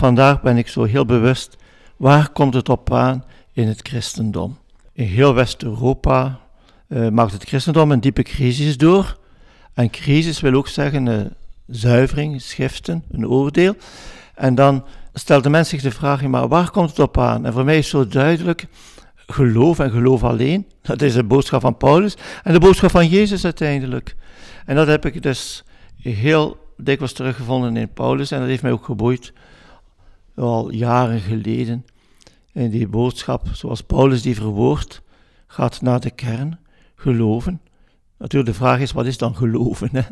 Vandaag ben ik zo heel bewust, waar komt het op aan in het christendom? In heel West-Europa uh, maakt het christendom een diepe crisis door. En crisis wil ook zeggen uh, zuivering, schriften, een oordeel. En dan stelt de mens zich de vraag, maar waar komt het op aan? En voor mij is zo duidelijk, geloof en geloof alleen. Dat is de boodschap van Paulus en de boodschap van Jezus uiteindelijk. En dat heb ik dus heel dikwijls teruggevonden in Paulus en dat heeft mij ook geboeid al jaren geleden. En die boodschap, zoals Paulus die verwoordt, gaat naar de kern, geloven. Natuurlijk, de vraag is, wat is dan geloven? Hè?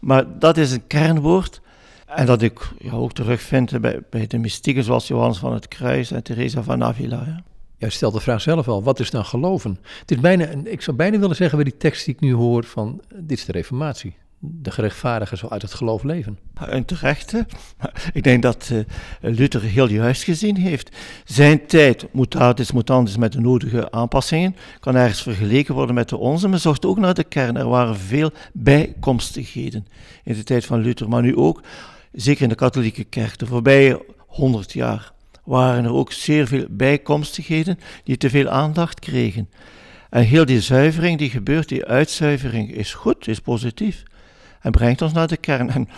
Maar dat is een kernwoord. En dat ik ook terugvind bij, bij de mystieken zoals Johannes van het Kruis en Teresa van Avila. Ja. Ja, stelt de vraag zelf al, wat is dan geloven? Het is bijna, ik zou bijna willen zeggen bij die tekst die ik nu hoor van, dit is de reformatie. De gerechtvaardigen zal uit het geloof leven. En terecht, ik denk dat uh, Luther heel juist gezien heeft. Zijn tijd, mutatis mutandis met de nodige aanpassingen, kan ergens vergeleken worden met de onze, maar zocht ook naar de kern. Er waren veel bijkomstigheden in de tijd van Luther, maar nu ook, zeker in de katholieke kerk, de voorbije honderd jaar waren er ook zeer veel bijkomstigheden die te veel aandacht kregen. En heel die zuivering die gebeurt, die uitzuivering, is goed, is positief. En brengt ons naar de kern. En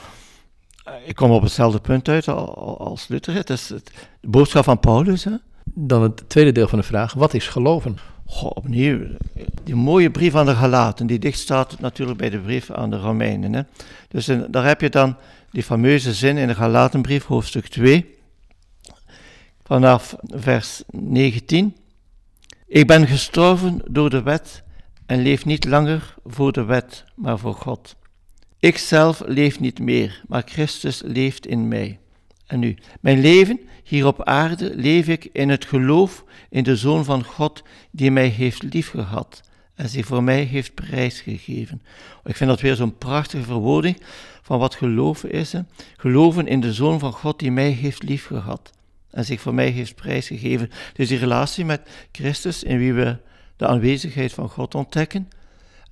eh, ik kom op hetzelfde punt uit als Luther. Het is de boodschap van Paulus. Hè? Dan het tweede deel van de vraag, wat is geloven? Goh, opnieuw, die mooie brief aan de Galaten, die dicht staat natuurlijk bij de brief aan de Romeinen. Hè? Dus daar heb je dan die fameuze zin in de Galatenbrief, hoofdstuk 2 vanaf vers 19. Ik ben gestorven door de wet en leef niet langer voor de wet, maar voor God. Ik zelf leef niet meer, maar Christus leeft in mij. En nu, mijn leven hier op aarde leef ik in het geloof in de Zoon van God die mij heeft liefgehad en zich voor mij heeft prijsgegeven. Ik vind dat weer zo'n prachtige verwoording van wat geloven is. Geloven in de Zoon van God die mij heeft liefgehad en zich voor mij heeft prijsgegeven. Dus die relatie met Christus, in wie we de aanwezigheid van God ontdekken,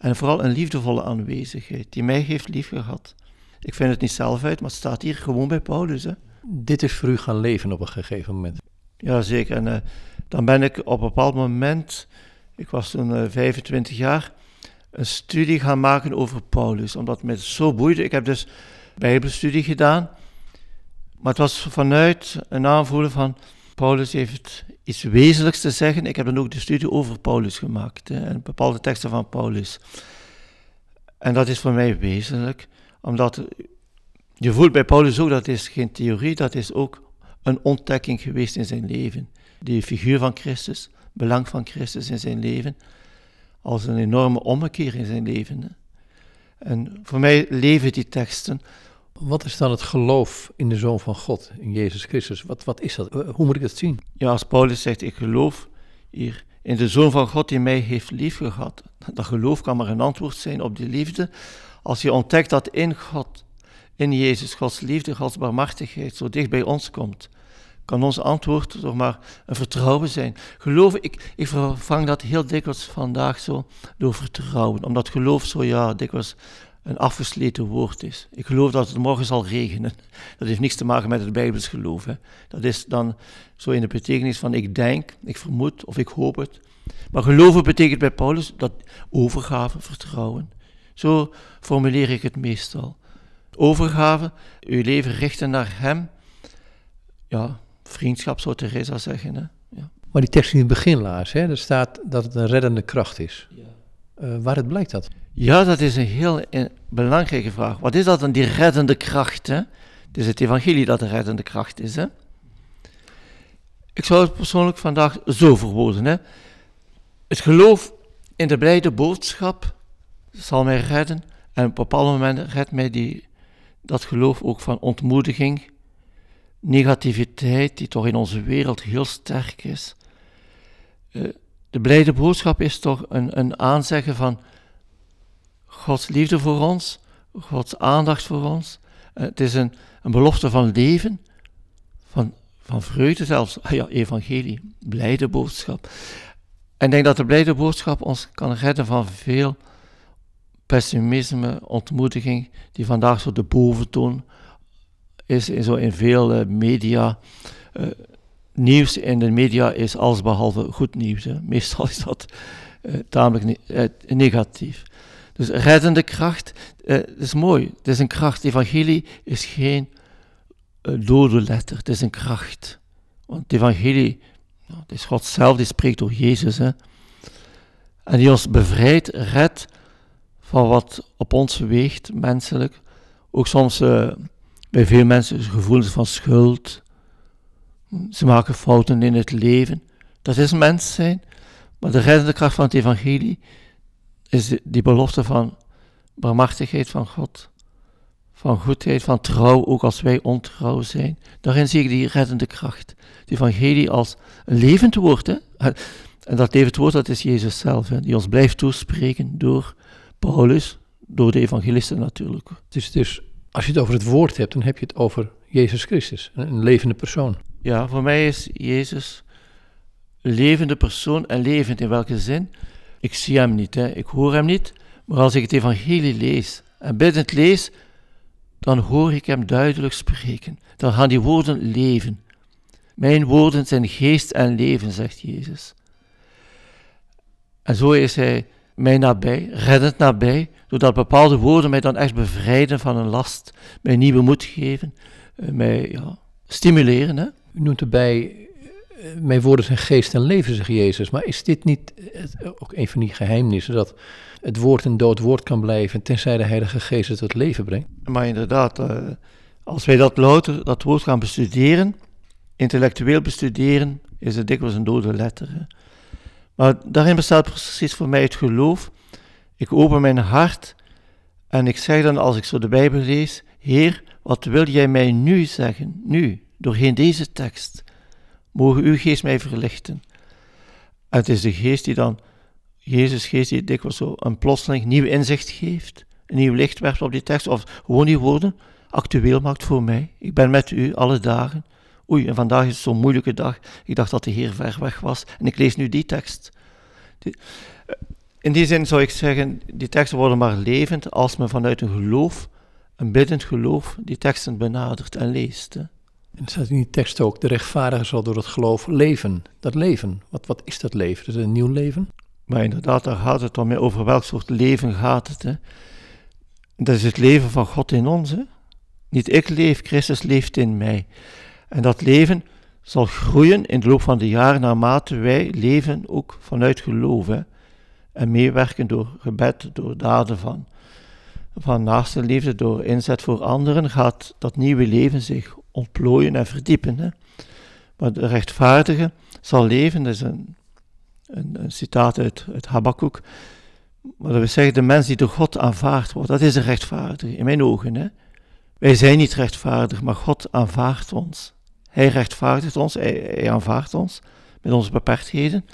en vooral een liefdevolle aanwezigheid, die mij heeft liefgehad. Ik vind het niet zelf uit, maar het staat hier gewoon bij Paulus. Hè. Dit is voor u gaan leven op een gegeven moment. Ja, zeker. En uh, dan ben ik op een bepaald moment, ik was toen uh, eh, 25 jaar, een studie gaan maken over Paulus, omdat het me zo boeide. Ik heb dus bijbelstudie gedaan maar het was vanuit een aanvoelen van Paulus heeft iets wezenlijks te zeggen. Ik heb dan ook de studie over Paulus gemaakt hè, en bepaalde teksten van Paulus. En dat is voor mij wezenlijk, omdat je voelt bij Paulus ook dat is geen theorie, dat is ook een ontdekking geweest in zijn leven. Die figuur van Christus, belang van Christus in zijn leven, als een enorme ommekeer in zijn leven. Hè. En voor mij leven die teksten wat is dan het geloof in de Zoon van God, in Jezus Christus? Wat, wat is dat? Eh, hoe moet ik dat zien? Ja, als Paulus zegt, ik geloof hier in de Zoon van God die mij heeft liefgehad. Dat geloof kan maar een antwoord zijn op die liefde. Als je ontdekt dat in God, in Jezus, Gods liefde, Gods barmhartigheid zo dicht bij ons komt, kan ons antwoord toch maar een vertrouwen zijn. Geloof, ik, ik vervang dat heel dikwijls vandaag zo door vertrouwen. Omdat geloof zo ja, dikwijls een afgesleten woord is. Ik geloof dat het morgen zal regenen. Dat heeft niks te maken met het Bijbels geloof. Hè. Dat is dan zo in de betekenis van ik denk, ik vermoed of ik hoop het. Maar geloven betekent bij Paulus dat overgave, vertrouwen. Zo formuleer ik het meestal. Overgave, uw leven richten naar Hem. Ja, vriendschap zou Teresa zeggen. Hè. Ja. Maar die tekst in het begin laat, hè, er staat dat het een reddende kracht is. Ja. Uh, waaruit blijkt dat? Ja, dat is een heel eh, belangrijke vraag. Wat is dat dan, die reddende kracht? Hè? Het is het evangelie dat de reddende kracht is. Hè? Ik zou het persoonlijk vandaag zo verwoorden. Hè? Het geloof in de blijde boodschap zal mij redden. En op een bepaald moment redt mij die, dat geloof ook van ontmoediging, negativiteit, die toch in onze wereld heel sterk is. Uh, de blijde boodschap is toch een, een aanzeggen van Gods liefde voor ons, Gods aandacht voor ons. Eh, het is een, een belofte van leven, van, van vreugde zelfs. Ah ja, evangelie, blijde boodschap. En ik denk dat de blijde boodschap ons kan redden van veel pessimisme, ontmoediging, die vandaag zo de boventoon is in, zo in veel media. Nieuws in de media is allesbehalve goed nieuws. Meestal is dat tamelijk negatief. Dus reddende kracht, het is mooi. Het is een kracht. Evangelie is geen dode letter, het is een kracht. Want evangelie, nou, het is God zelf die spreekt door Jezus. Hè. En die ons bevrijdt, redt van wat op ons weegt, menselijk. Ook soms uh, bij veel mensen gevoelens van schuld. Ze maken fouten in het leven. Dat is mens zijn. Maar de reddende kracht van het evangelie is die belofte van barmhartigheid van God. Van goedheid, van trouw, ook als wij ontrouw zijn. Daarin zie ik die reddende kracht. Het evangelie als een levend woord. Hè? En dat levend woord, dat is Jezus zelf, hè, die ons blijft toespreken door Paulus, door de evangelisten natuurlijk. Dus, dus als je het over het woord hebt, dan heb je het over Jezus Christus, een levende persoon. Ja, voor mij is Jezus levende persoon en levend in welke zin? Ik zie hem niet, hè. ik hoor hem niet, maar als ik het evangelie lees en biddend lees, dan hoor ik hem duidelijk spreken. Dan gaan die woorden leven. Mijn woorden zijn geest en leven, zegt Jezus. En zo is hij mij nabij, reddend nabij, doordat bepaalde woorden mij dan echt bevrijden van een last, mij nieuwe moed geven, eh, mij ja, stimuleren. Hè? U noemt erbij, eh, mijn woorden zijn geest en leven, zegt Jezus. Maar is dit niet ook een van die geheimnissen, dat het woord een dood woord kan blijven, tenzij de Heilige Geest het tot leven brengt? Maar inderdaad, eh, als wij dat louter, dat woord gaan bestuderen, intellectueel bestuderen, is het dikwijls een dode letter. Maar daarin bestaat precies voor mij het geloof. Ik open mijn hart en ik zeg dan als ik zo de Bijbel lees: Heer, wat wil jij mij nu zeggen? Nu, doorheen deze tekst. Mogen uw geest mij verlichten. En het is de geest die dan, Jezus geest die dikwijls zo een plotseling nieuw inzicht geeft, een nieuw licht werpt op die tekst, of gewoon die woorden actueel maakt voor mij. Ik ben met u alle dagen. Oei, en vandaag is het zo'n moeilijke dag. Ik dacht dat de Heer ver weg was. En ik lees nu die tekst. in die zin zou ik zeggen, die teksten worden maar levend als men vanuit een geloof, een biddend geloof, die teksten benadert en leest. En staat in die tekst ook, de rechtvaardige zal door het geloof leven. Dat leven, wat, wat is dat leven? Is het een nieuw leven? Maar inderdaad, daar gaat het om. Over welk soort leven gaat het? Hè? Dat is het leven van God in ons. Hè? Niet ik leef, Christus leeft in mij. En dat leven zal groeien in de loop van de jaren naarmate wij leven ook vanuit geloof. En meewerken door gebed, door daden van, van naaste liefde, door inzet voor anderen, gaat dat nieuwe leven zich ontplooien en verdiepen. Hè. Maar de rechtvaardige zal leven, dat is een, een, een citaat uit, uit Habakkuk. Maar dat wil zeggen, de mens die door God aanvaard wordt, dat is de rechtvaardige, in mijn ogen. Hè. Wij zijn niet rechtvaardig, maar God aanvaardt ons. Hij rechtvaardigt ons, hij, aanvaardt ons met onze beperktheden.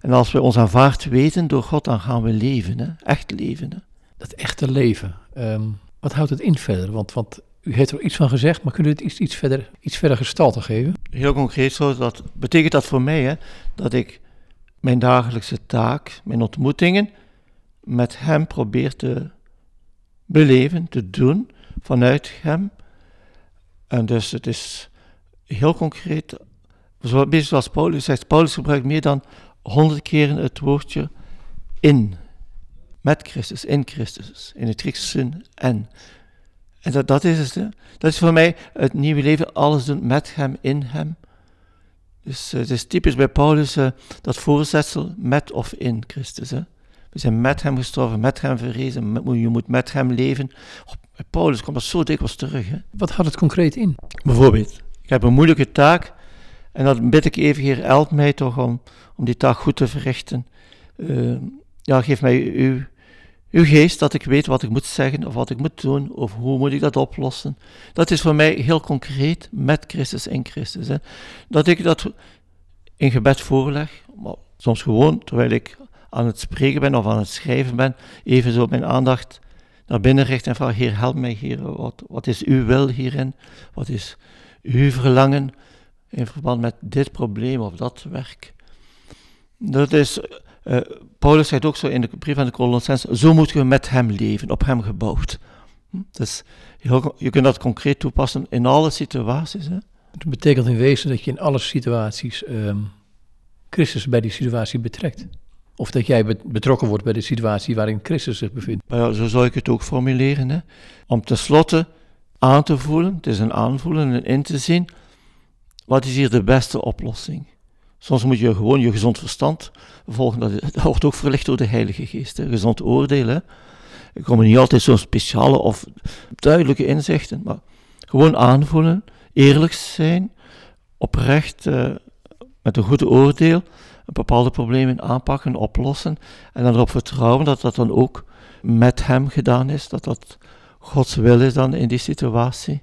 En als we ons aanvaard weten door God, dan gaan we leven, hè? echt leven. Hè? Dat echte leven, ehm, wat houdt het in verder? Want, want u heeft er iets van gezegd, maar kunt u het iets, iets, verder, iets verder gestalte geven? Heel concreet zo, dat betekent dat voor mij hè, dat ik mijn dagelijkse taak, mijn ontmoetingen met Hem probeer te beleven, te doen vanuit Hem. En dus het is heel concreet, zoals Paulus zegt, Paulus gebruikt meer dan honderd keren het woordje in, met Christus, in Christus, in het Griekse zin en. En dat, dat is het. Hè. Dat is voor mij het nieuwe leven, alles doen met hem, in hem. Dus uh, het is typisch bij Paulus uh, dat voorzetsel met of in Christus. Hè. We zijn met hem gestorven, met hem verrezen, met, je moet met hem leven. Oh, Paulus komt dat zo dikwijls terug. Hè. Wat houdt het concreet in? Bijvoorbeeld, ik heb een moeilijke taak en dan bid ik even, Heer, help mij toch om, om die taak goed te verrichten. Uh, ja, geef mij uw, uw geest, dat ik weet wat ik moet zeggen of wat ik moet doen of hoe moet ik dat oplossen. Dat is voor mij heel concreet met Christus in Christus. Hè. Dat ik dat in gebed voorleg, soms gewoon terwijl ik aan het spreken ben of aan het schrijven ben, even zo mijn aandacht naar binnen richt en vraag, Heer, help mij, Heer, wat, wat is uw wil hierin? Wat is uw verlangen in verband met dit probleem of dat werk. Dat is, uh, Paulus zegt ook zo in de brief aan de Colossense, zo moeten we met hem leven, op hem gebouwd. Hm? Dus je kunt dat concreet toepassen in alle situaties. Hè? Dat betekent in wezen dat je in alle situaties ehm, Christus bij die situatie betrekt. Of dat jij betrokken wordt bij de situatie waarin Christus zich bevindt. Ja, zo zou ik het ook formuleren. Hè? Om tenslotte aan te voelen, het is een aanvoelen en in te zien, wat is hier de beste oplossing? Soms moet je gewoon je gezond verstand volgen. Dat, wordt ook verlicht door de Heilige Geest. Hè? Gezond oordelen. Er komen niet altijd zo'n speciale of duidelijke inzichten, maar gewoon aanvoelen, eerlijk zijn, oprecht, uh, met een goed oordeel, bepaalde problemen aanpakken, oplossen en dan erop vertrouwen dat dat dan ook met hem gedaan is, dat dat Gods wil is dan in die situatie.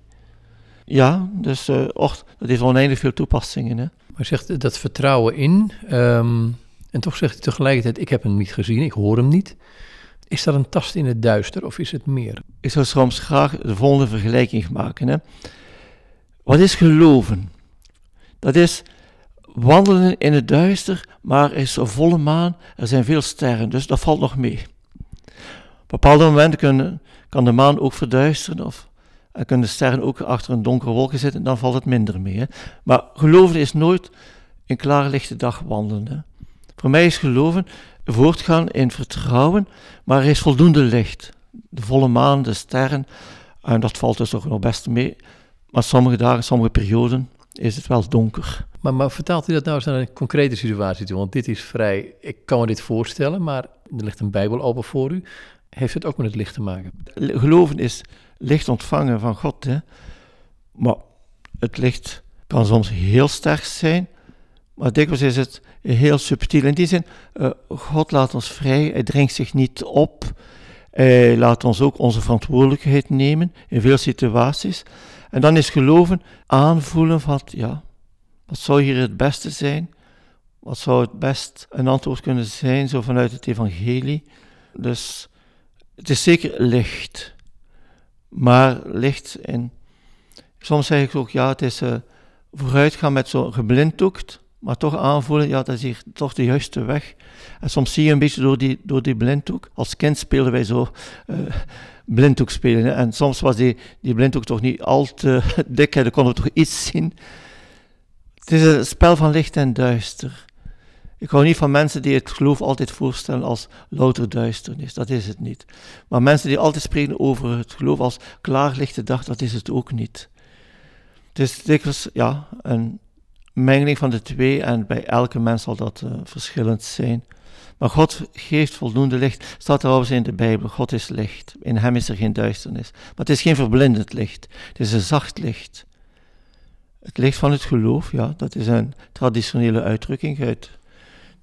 Ja, dus uh, dat heeft oneindig veel toepassingen. Hè. Maar zegt dat vertrouwen in, ehm, en toch zegt hij tegelijkertijd, ik heb hem niet gezien, ik hoor hem niet. Is dat een tast in het duister of is het meer? Ik zou soms graag de volgende vergelijking maken. Hè. Wat is geloven? Dat is wandelen in het duister, maar er is een volle maan, er zijn veel sterren, dus dat valt nog mee. Op bepaalde momenten kan de maan ook verduisteren of en kunnen de sterren ook achter een donkere wolken zitten, dan valt het minder mee. Maar geloven is nooit een klare lichte dag wandelen. Voor mij is geloven voortgaan in vertrouwen, maar er is voldoende licht. De volle maan, de sterren, en dat valt dus nog best mee. Maar sommige dagen, sommige perioden is het wel donker. Maar, maar vertaalt u dat nou eens naar een concrete situatie toe? Want dit is vrij, ik kan me dit voorstellen, maar er ligt een Bijbel open voor u. Heeft het ook met het licht te maken? Geloven is licht ontvangen van God. Hè? Maar het licht kan soms heel sterk zijn, maar dikwijls is het heel subtiel. In die zin, uh, God laat ons vrij, hij dringt zich niet op. Hij laat ons ook onze verantwoordelijkheid nemen in veel situaties. En dan is geloven aanvoelen van, ja, wat zou hier het beste zijn? Wat zou het best een antwoord kunnen zijn, zo vanuit het evangelie? Dus het is zeker licht, maar licht in. Soms zeg ik ook, ja, het is uh, vooruitgaan met zo'n geblinddoekt, maar toch aanvoelen, ja, dat is hier toch de juiste weg. En soms zie je een beetje door die, door die blinddoek. Als kind speelden wij zo uh, blinddoek spelen. En soms was die, die blinddoek toch niet al te dik, dan konden we toch iets zien. Het is een spel van licht en duister. Ik hou niet van mensen die het geloof altijd voorstellen als louter duisternis. Dat is het niet. Maar mensen die altijd spreken over het geloof als klaarlichte dag, dat is het ook niet. Het is dikwijls ja, een mengeling van de twee en bij elke mens zal dat uh, verschillend zijn. Maar God geeft voldoende licht. Staat trouwens in de Bijbel, God is licht. In hem is er geen duisternis. Maar het is geen verblindend licht. Het is een zacht licht. Het licht van het geloof, ja, dat is een traditionele uitdrukking uit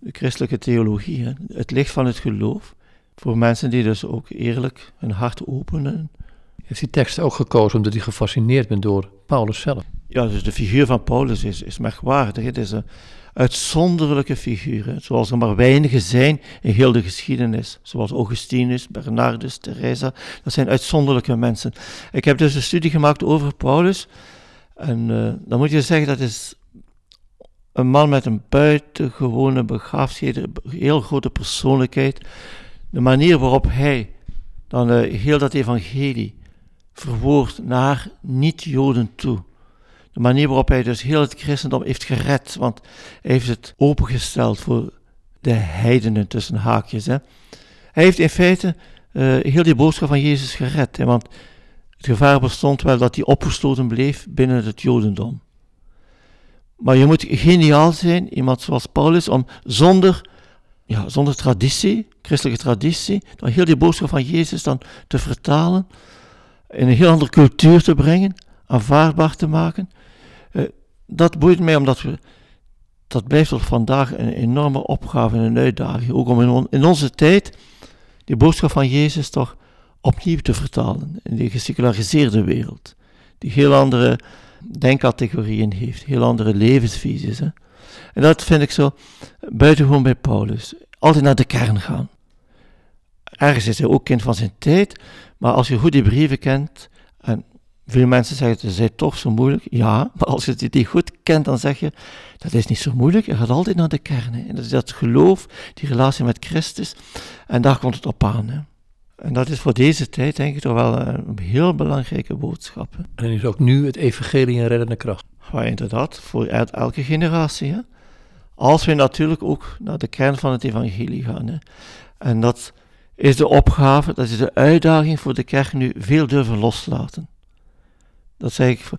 de christelijke theologie. Hè. Het licht van het geloof. Voor mensen die dus ook eerlijk hun hart openen. Heeft die tekst ook gekozen omdat hij gefascineerd bent door Paulus zelf? Ja, dus de figuur van Paulus is, is merkwaardig. Het is een uitzonderlijke figuur, zoals er maar weinigen zijn in heel de geschiedenis. Zoals Augustinus, Bernardus, Teresa. Dat zijn uitzonderlijke mensen. Ik heb dus een studie gemaakt over Paulus. En uh, dan moet je zeggen, dat is een man met een buitengewone begaafdheid, een heel grote persoonlijkheid. De manier waarop hij dan uh, heel dat evangelie verwoordt naar niet-Joden toe. De manier waarop hij dus heel het christendom heeft gered, want hij heeft het opengesteld voor de heidenen tussen haakjes. Hè. Hij heeft in feite uh, heel die boodschap van Jezus gered, want het gevaar bestond wel dat hij opgesloten bleef binnen het Jodendom. Maar je moet geniaal zijn, iemand zoals Paulus, om zonder, ja, zonder traditie, christelijke traditie, dan heel die boodschap van Jezus dan te vertalen, in een heel andere cultuur te brengen, aanvaardbaar te maken. Uh, dat boeit mij omdat we, dat blijft tot vandaag een enorme opgave en een uitdaging. Ook om in, in onze tijd die boodschap van Jezus toch opnieuw te vertalen in die geseculariseerde wereld. Die heel andere denkcategorieën heeft, heel andere levensvisies. Hè? En dat vind ik zo buitengewoon bij Paulus. Altijd naar de kern gaan. Ergens is hij ook kind van zijn tijd, maar als je goed die brieven kent, en veel mensen zeggen het is toch zo moeilijk, ja, maar als je die goed kent, dan zeg je, dat is niet zo moeilijk, je gaat altijd naar de kern. Hè? En dat is dat geloof, die relatie met Christus, en daar komt het op aan. Hè? En dat is voor deze tijd denk ik toch wel een heel belangrijke boodschap. Hè? En is ook nu het evangelie een reddende kracht. Ja, inderdaad, voor elke generatie. Hè? Als we natuurlijk ook naar de kern van het evangelie gaan. Hè? En dat is de opgave, dat is de uitdaging voor de kerk nu veel durven loslaten. Dat zeg ik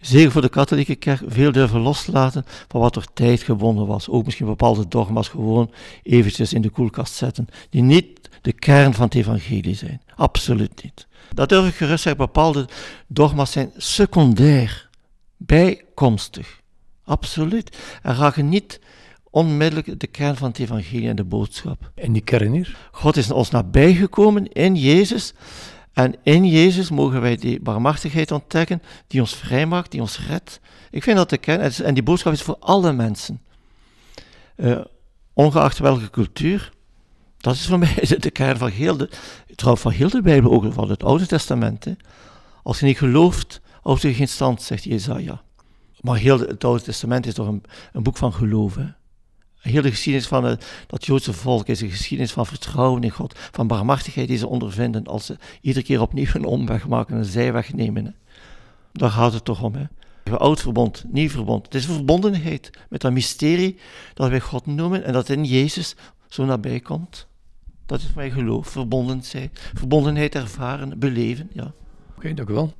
zeker voor de katholieke kerk, veel durven loslaten van wat er tijd gebonden was. Ook misschien bepaalde dogma's gewoon eventjes in de koelkast zetten, die niet de kern van het evangelie zijn. Absoluut niet. Dat durf ik gerust zeggen, bepaalde dogma's zijn secundair, bijkomstig. Absoluut. En raken niet onmiddellijk de kern van het evangelie en de boodschap. En die kern is? God is ons nabijgekomen in Jezus. En in Jezus mogen wij die barmhartigheid ontdekken die ons vrijmaakt, die ons redt. Ik vind dat de kern, en die boodschap is voor alle mensen. Uh, ongeacht welke cultuur. Dat is voor mij de kern van heel de, trouwens van heel de Bijbel, ook van het Oude Testament. Als je niet gelooft, houdt je geen stand, zegt Jezaja. Maar heel het Oude Testament is toch een, een boek van geloof. Hè. Heel de geschiedenis van het, dat Joodse volk is een geschiedenis van vertrouwen in God, van barmhartigheid die ze ondervinden als ze iedere keer opnieuw een omweg maken, een zijweg nemen. Daar gaat het toch om. Hè. Oud verbond, nieuw verbond. Het is een verbondenheid met dat mysterie dat wij God noemen en dat in Jezus zo nabij komt. Dat is mijn geloof, verbonden zijn, verbondenheid ervaren, beleven. Ja. Oké, dank u wel.